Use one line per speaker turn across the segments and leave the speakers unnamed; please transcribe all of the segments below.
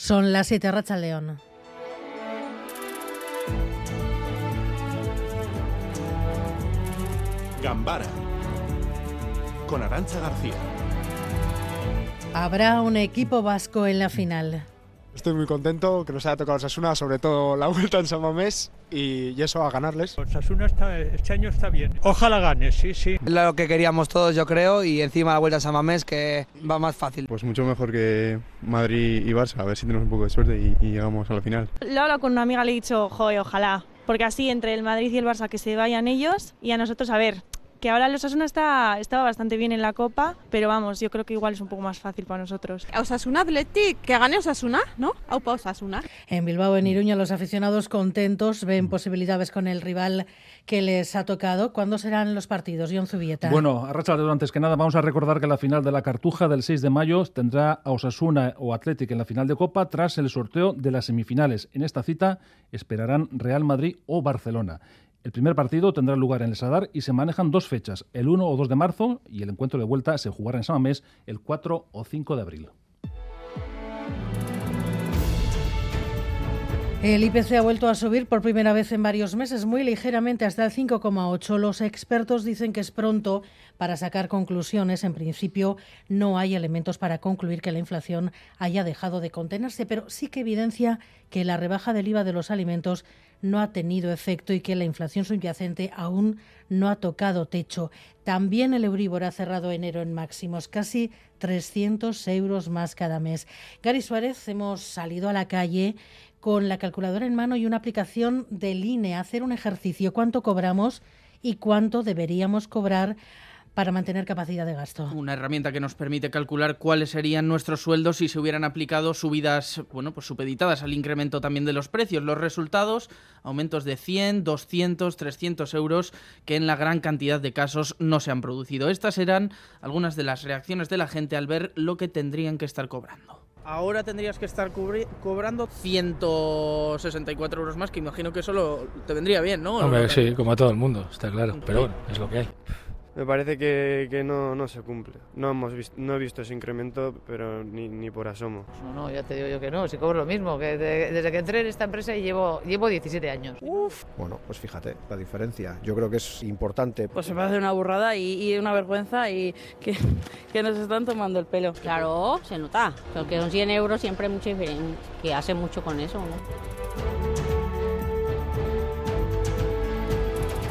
Son las 7 Racha León.
Gambara con Arancha García.
Habrá un equipo vasco en la final.
Estoy muy contento que nos haya tocado Osasuna, sobre todo la vuelta en San Mamés y, eso a ganarles.
Osasuna está, este año está bien. Ojalá gane, sí, sí.
Lo que queríamos todos, yo creo, y encima la vuelta a San Mamés que va más fácil.
Pues mucho mejor que Madrid y Barça, a ver si tenemos un poco de suerte y, llegamos a la final.
Lo he hablado con una amiga, le he dicho, joder, ojalá. Porque así entre el Madrid y el Barça que se vayan ellos y a nosotros a ver, que ahora el Osasuna está, estaba bastante bien en la Copa, pero vamos, yo creo que igual es un poco más fácil para nosotros.
Osasuna Athletic, que gane Osasuna, ¿no? Aupa Osasuna.
En Bilbao, en Iruña, los aficionados contentos ven posibilidades con el rival que les ha tocado. ¿Cuándo serán los partidos, John Zubieta?
Bueno, de antes que nada, vamos a recordar que la final de la Cartuja del 6 de mayo tendrá a Osasuna o Athletic en la final de Copa tras el sorteo de las semifinales. En esta cita esperarán Real Madrid o Barcelona. El primer partido tendrá lugar en el Sadar y se manejan dos fechas, el 1 o 2 de marzo y el encuentro de vuelta se jugará en Samamés el 4 o 5 de abril.
El IPC ha vuelto a subir por primera vez en varios meses, muy ligeramente hasta el 5,8. Los expertos dicen que es pronto para sacar conclusiones. En principio, no hay elementos para concluir que la inflación haya dejado de contenerse, pero sí que evidencia que la rebaja del IVA de los alimentos no ha tenido efecto y que la inflación subyacente aún no ha tocado techo. También el Euribor ha cerrado enero en máximos, casi 300 euros más cada mes. Gary Suárez, hemos salido a la calle con la calculadora en mano y una aplicación de línea, hacer un ejercicio, cuánto cobramos y cuánto deberíamos cobrar para mantener capacidad de gasto.
Una herramienta que nos permite calcular cuáles serían nuestros sueldos si se hubieran aplicado subidas, bueno, pues supeditadas al incremento también de los precios. Los resultados, aumentos de 100, 200, 300 euros, que en la gran cantidad de casos no se han producido. Estas eran algunas de las reacciones de la gente al ver lo que tendrían que estar cobrando. Ahora tendrías que estar cobrando 164 euros más, que imagino que eso te vendría bien, ¿no?
Hombre, sí, como a todo el mundo, está claro. Pero bueno, es lo que hay.
Me parece que, que no, no, se cumple. No, hemos visto, no he visto ese incremento, pero ni, ni, por asomo.
No, no, ya te digo yo que no, si cobro lo mismo, que desde que entré en esta empresa llevo, llevo 17 años.
Uf. Bueno, pues fíjate, la diferencia. Yo creo que es importante.
Pues me parece una burrada y, y una vergüenza y que, que, nos están tomando el pelo.
Claro, se nota, porque son 100 euros siempre mucho diferente, que hace mucho con eso, ¿no?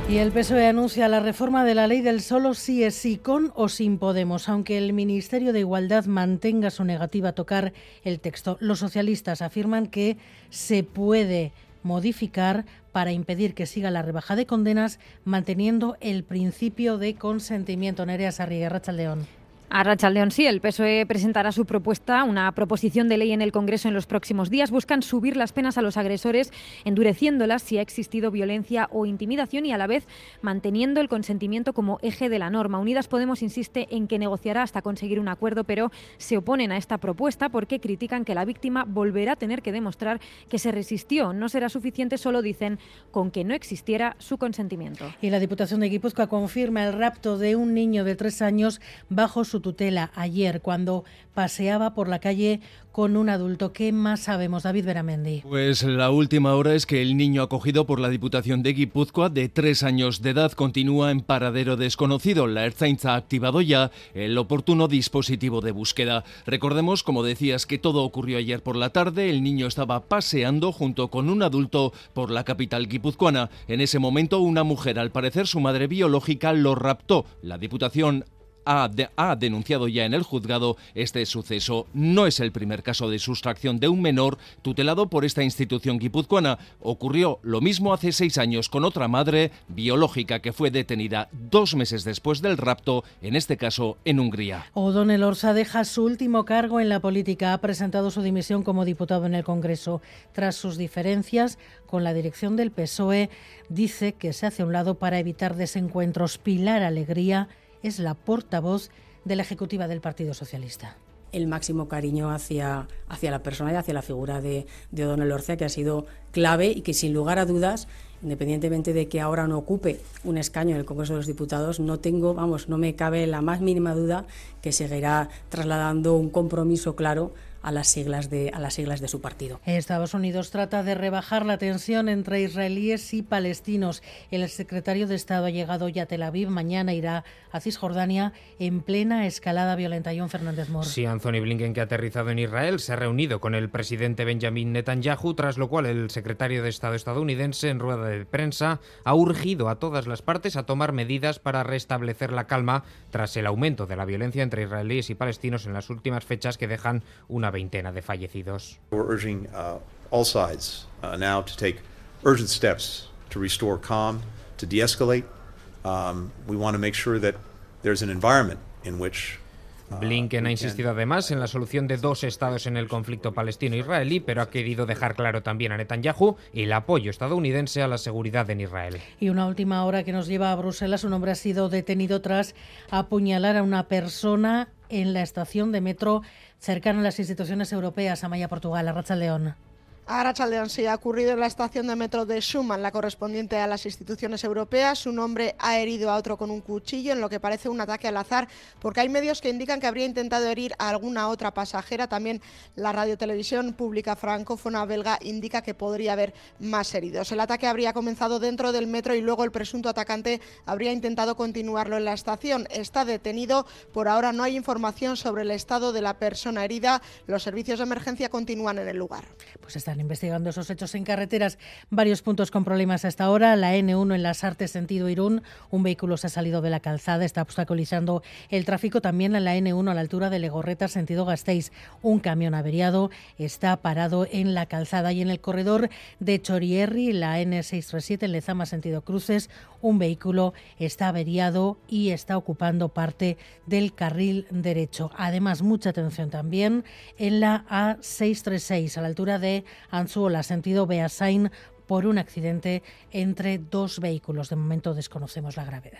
Y el PSOE anuncia la reforma de la ley del solo sí es sí, con o sin Podemos, aunque el Ministerio de Igualdad mantenga su negativa a tocar el texto. Los socialistas afirman que se puede modificar para impedir que siga la rebaja de condenas, manteniendo el principio de consentimiento. Nerea Sarriga, León.
A León, sí, el PSOE presentará su propuesta, una proposición de ley en el Congreso en los próximos días. Buscan subir las penas a los agresores, endureciéndolas si ha existido violencia o intimidación y a la vez manteniendo el consentimiento como eje de la norma. Unidas Podemos insiste en que negociará hasta conseguir un acuerdo, pero se oponen a esta propuesta porque critican que la víctima volverá a tener que demostrar que se resistió. No será suficiente, solo dicen, con que no existiera su consentimiento.
Y la Diputación de Guipúzcoa confirma el rapto de un niño de tres años bajo su tutela ayer cuando paseaba por la calle con un adulto. ¿Qué más sabemos, David Beramendi?
Pues la última hora es que el niño acogido por la Diputación de Guipúzcoa de tres años de edad continúa en paradero desconocido. La Ertzaintza ha activado ya el oportuno dispositivo de búsqueda. Recordemos, como decías, que todo ocurrió ayer por la tarde. El niño estaba paseando junto con un adulto por la capital guipuzcoana. En ese momento, una mujer, al parecer su madre biológica, lo raptó. La Diputación ha, denunciado ya en el juzgado este suceso. No es el primer caso de sustracción de un menor tutelado por esta institución guipuzcoana. Ocurrió lo mismo hace seis años con otra madre biológica que fue detenida dos meses después del rapto, en este caso en Hungría.
O'Donnell Orsa deja su último cargo en la política. Ha presentado su dimisión como diputado en el Congreso. Tras sus diferencias con la dirección del PSOE, dice que se hace a un lado para evitar desencuentros. Pilar Alegría es la portavoz de la ejecutiva del Partido Socialista.
El máximo cariño hacia, hacia la persona y hacia la figura de, de O'Donnell Orcia, que ha sido clave y que sin lugar a dudas, independientemente de que ahora no ocupe un escaño en el Congreso de los Diputados, no tengo, vamos, no me cabe la más mínima duda que seguirá trasladando un compromiso claro a las siglas de a las siglas de su partido.
Estados Unidos trata de rebajar la tensión entre israelíes y palestinos. El secretario de Estado ha llegado ya a Tel Aviv, mañana irá a Cisjordania en plena escalada violenta. John Fernández Mor.
Sí, Anthony Blinken, que ha aterrizado en Israel, se ha reunido con el presidente Benjamin Netanyahu, tras lo cual el secretario de Estado estadounidense, en rueda de prensa, ha urgido a todas las partes a tomar medidas para restablecer la calma tras el aumento de la violencia entre israelíes y palestinos en las últimas fechas que dejan una veintena de fallecidos.
We're urging uh, all sides uh, now to take urgent steps to restore calm, to de-escalate. Um, we want to make sure that there's an environment in which
Blinken ha insistido además en la solución de dos estados en el conflicto palestino-israelí, pero ha querido dejar claro también a Netanyahu el apoyo estadounidense a la seguridad en Israel.
Y una última hora que nos lleva a Bruselas, un hombre ha sido detenido tras apuñalar a una persona en la estación de metro cercana a las instituciones europeas, Amaya Portugal, a Racha León.
Arachaldeón sí ha ocurrido en la estación de metro de Schumann, la correspondiente a las instituciones europeas. Un hombre ha herido a otro con un cuchillo en lo que parece un ataque al azar, porque hay medios que indican que habría intentado herir a alguna otra pasajera. También la radiotelevisión pública francófona belga indica que podría haber más heridos. El ataque habría comenzado dentro del metro y luego el presunto atacante habría intentado continuarlo en la estación. Está detenido. Por ahora no hay información sobre el estado de la persona herida. Los servicios de emergencia continúan en el lugar.
Pues están investigando esos hechos en carreteras. Varios puntos con problemas hasta ahora. La N1 en las Artes, sentido Irún. Un vehículo se ha salido de la calzada, está obstaculizando el tráfico. También en la N1 a la altura de Legorreta, sentido Gasteiz. Un camión averiado está parado en la calzada y en el corredor de Chorierri, la N637 en Lezama, sentido Cruces. Un vehículo está averiado y está ocupando parte del carril derecho. Además, mucha atención también en la A636 a la altura de Anzuola, sentido Beasain, por un accidente entre dos vehículos. De momento desconocemos la gravedad.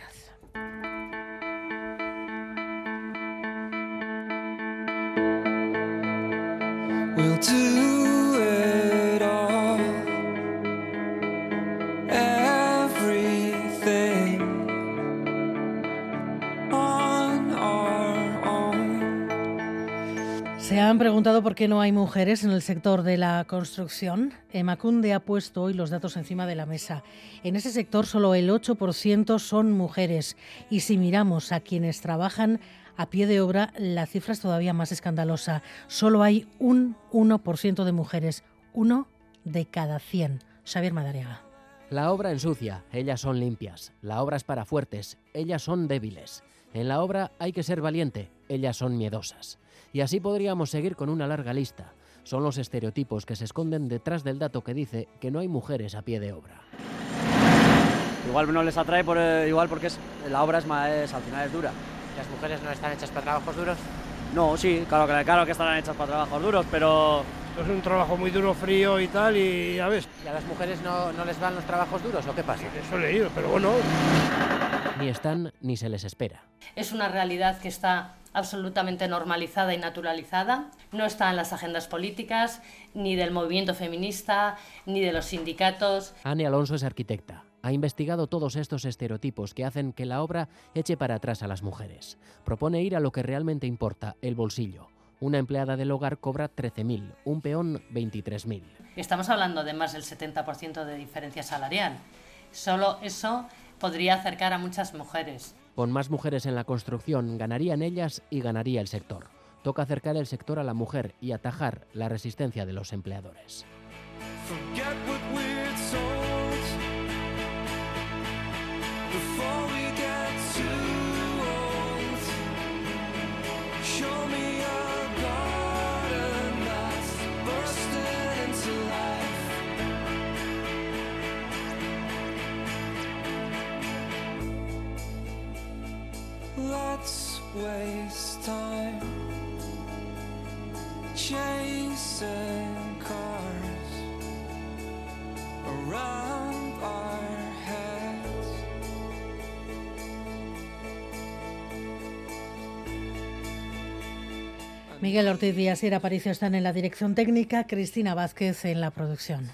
Se han preguntado por qué no hay mujeres en el sector de la construcción. Emacunde ha puesto hoy los datos encima de la mesa. En ese sector solo el 8% son mujeres. Y si miramos a quienes trabajan a pie de obra, la cifra es todavía más escandalosa. Solo hay un 1% de mujeres. Uno de cada 100. Xavier Madariaga.
La obra ensucia, ellas son limpias. La obra es para fuertes, ellas son débiles. En la obra hay que ser valiente, ellas son miedosas. Y así podríamos seguir con una larga lista. Son los estereotipos que se esconden detrás del dato que dice que no hay mujeres a pie de obra.
Igual no les atrae por, eh, igual porque es, la obra es, más, es- al final es dura.
¿Las mujeres no están hechas para trabajos duros?
No, sí, claro que, claro que estarán hechas para trabajos duros, pero...
Es un trabajo muy duro, frío y tal, y ya ves.
¿Y a las mujeres no, no les van los trabajos duros o qué pasa?
Eso he leído, pero bueno.
Ni están ni se les espera.
Es una realidad que está absolutamente normalizada y naturalizada. No está en las agendas políticas, ni del movimiento feminista, ni de los sindicatos.
Anne Alonso es arquitecta. Ha investigado todos estos estereotipos que hacen que la obra eche para atrás a las mujeres. Propone ir a lo que realmente importa, el bolsillo. Una empleada del hogar cobra 13.000, un peón 23.000.
Estamos hablando de más del 70% de diferencia salarial. Solo eso podría acercar a muchas mujeres.
Con más mujeres en la construcción ganarían ellas y ganaría el sector. Toca acercar el sector a la mujer y atajar la resistencia de los empleadores.
Forget what we're told waste time chasing cars around our heads.
Miguel Ortiz Díaz y Aparicio están en la dirección técnica, Cristina Vázquez en la producción.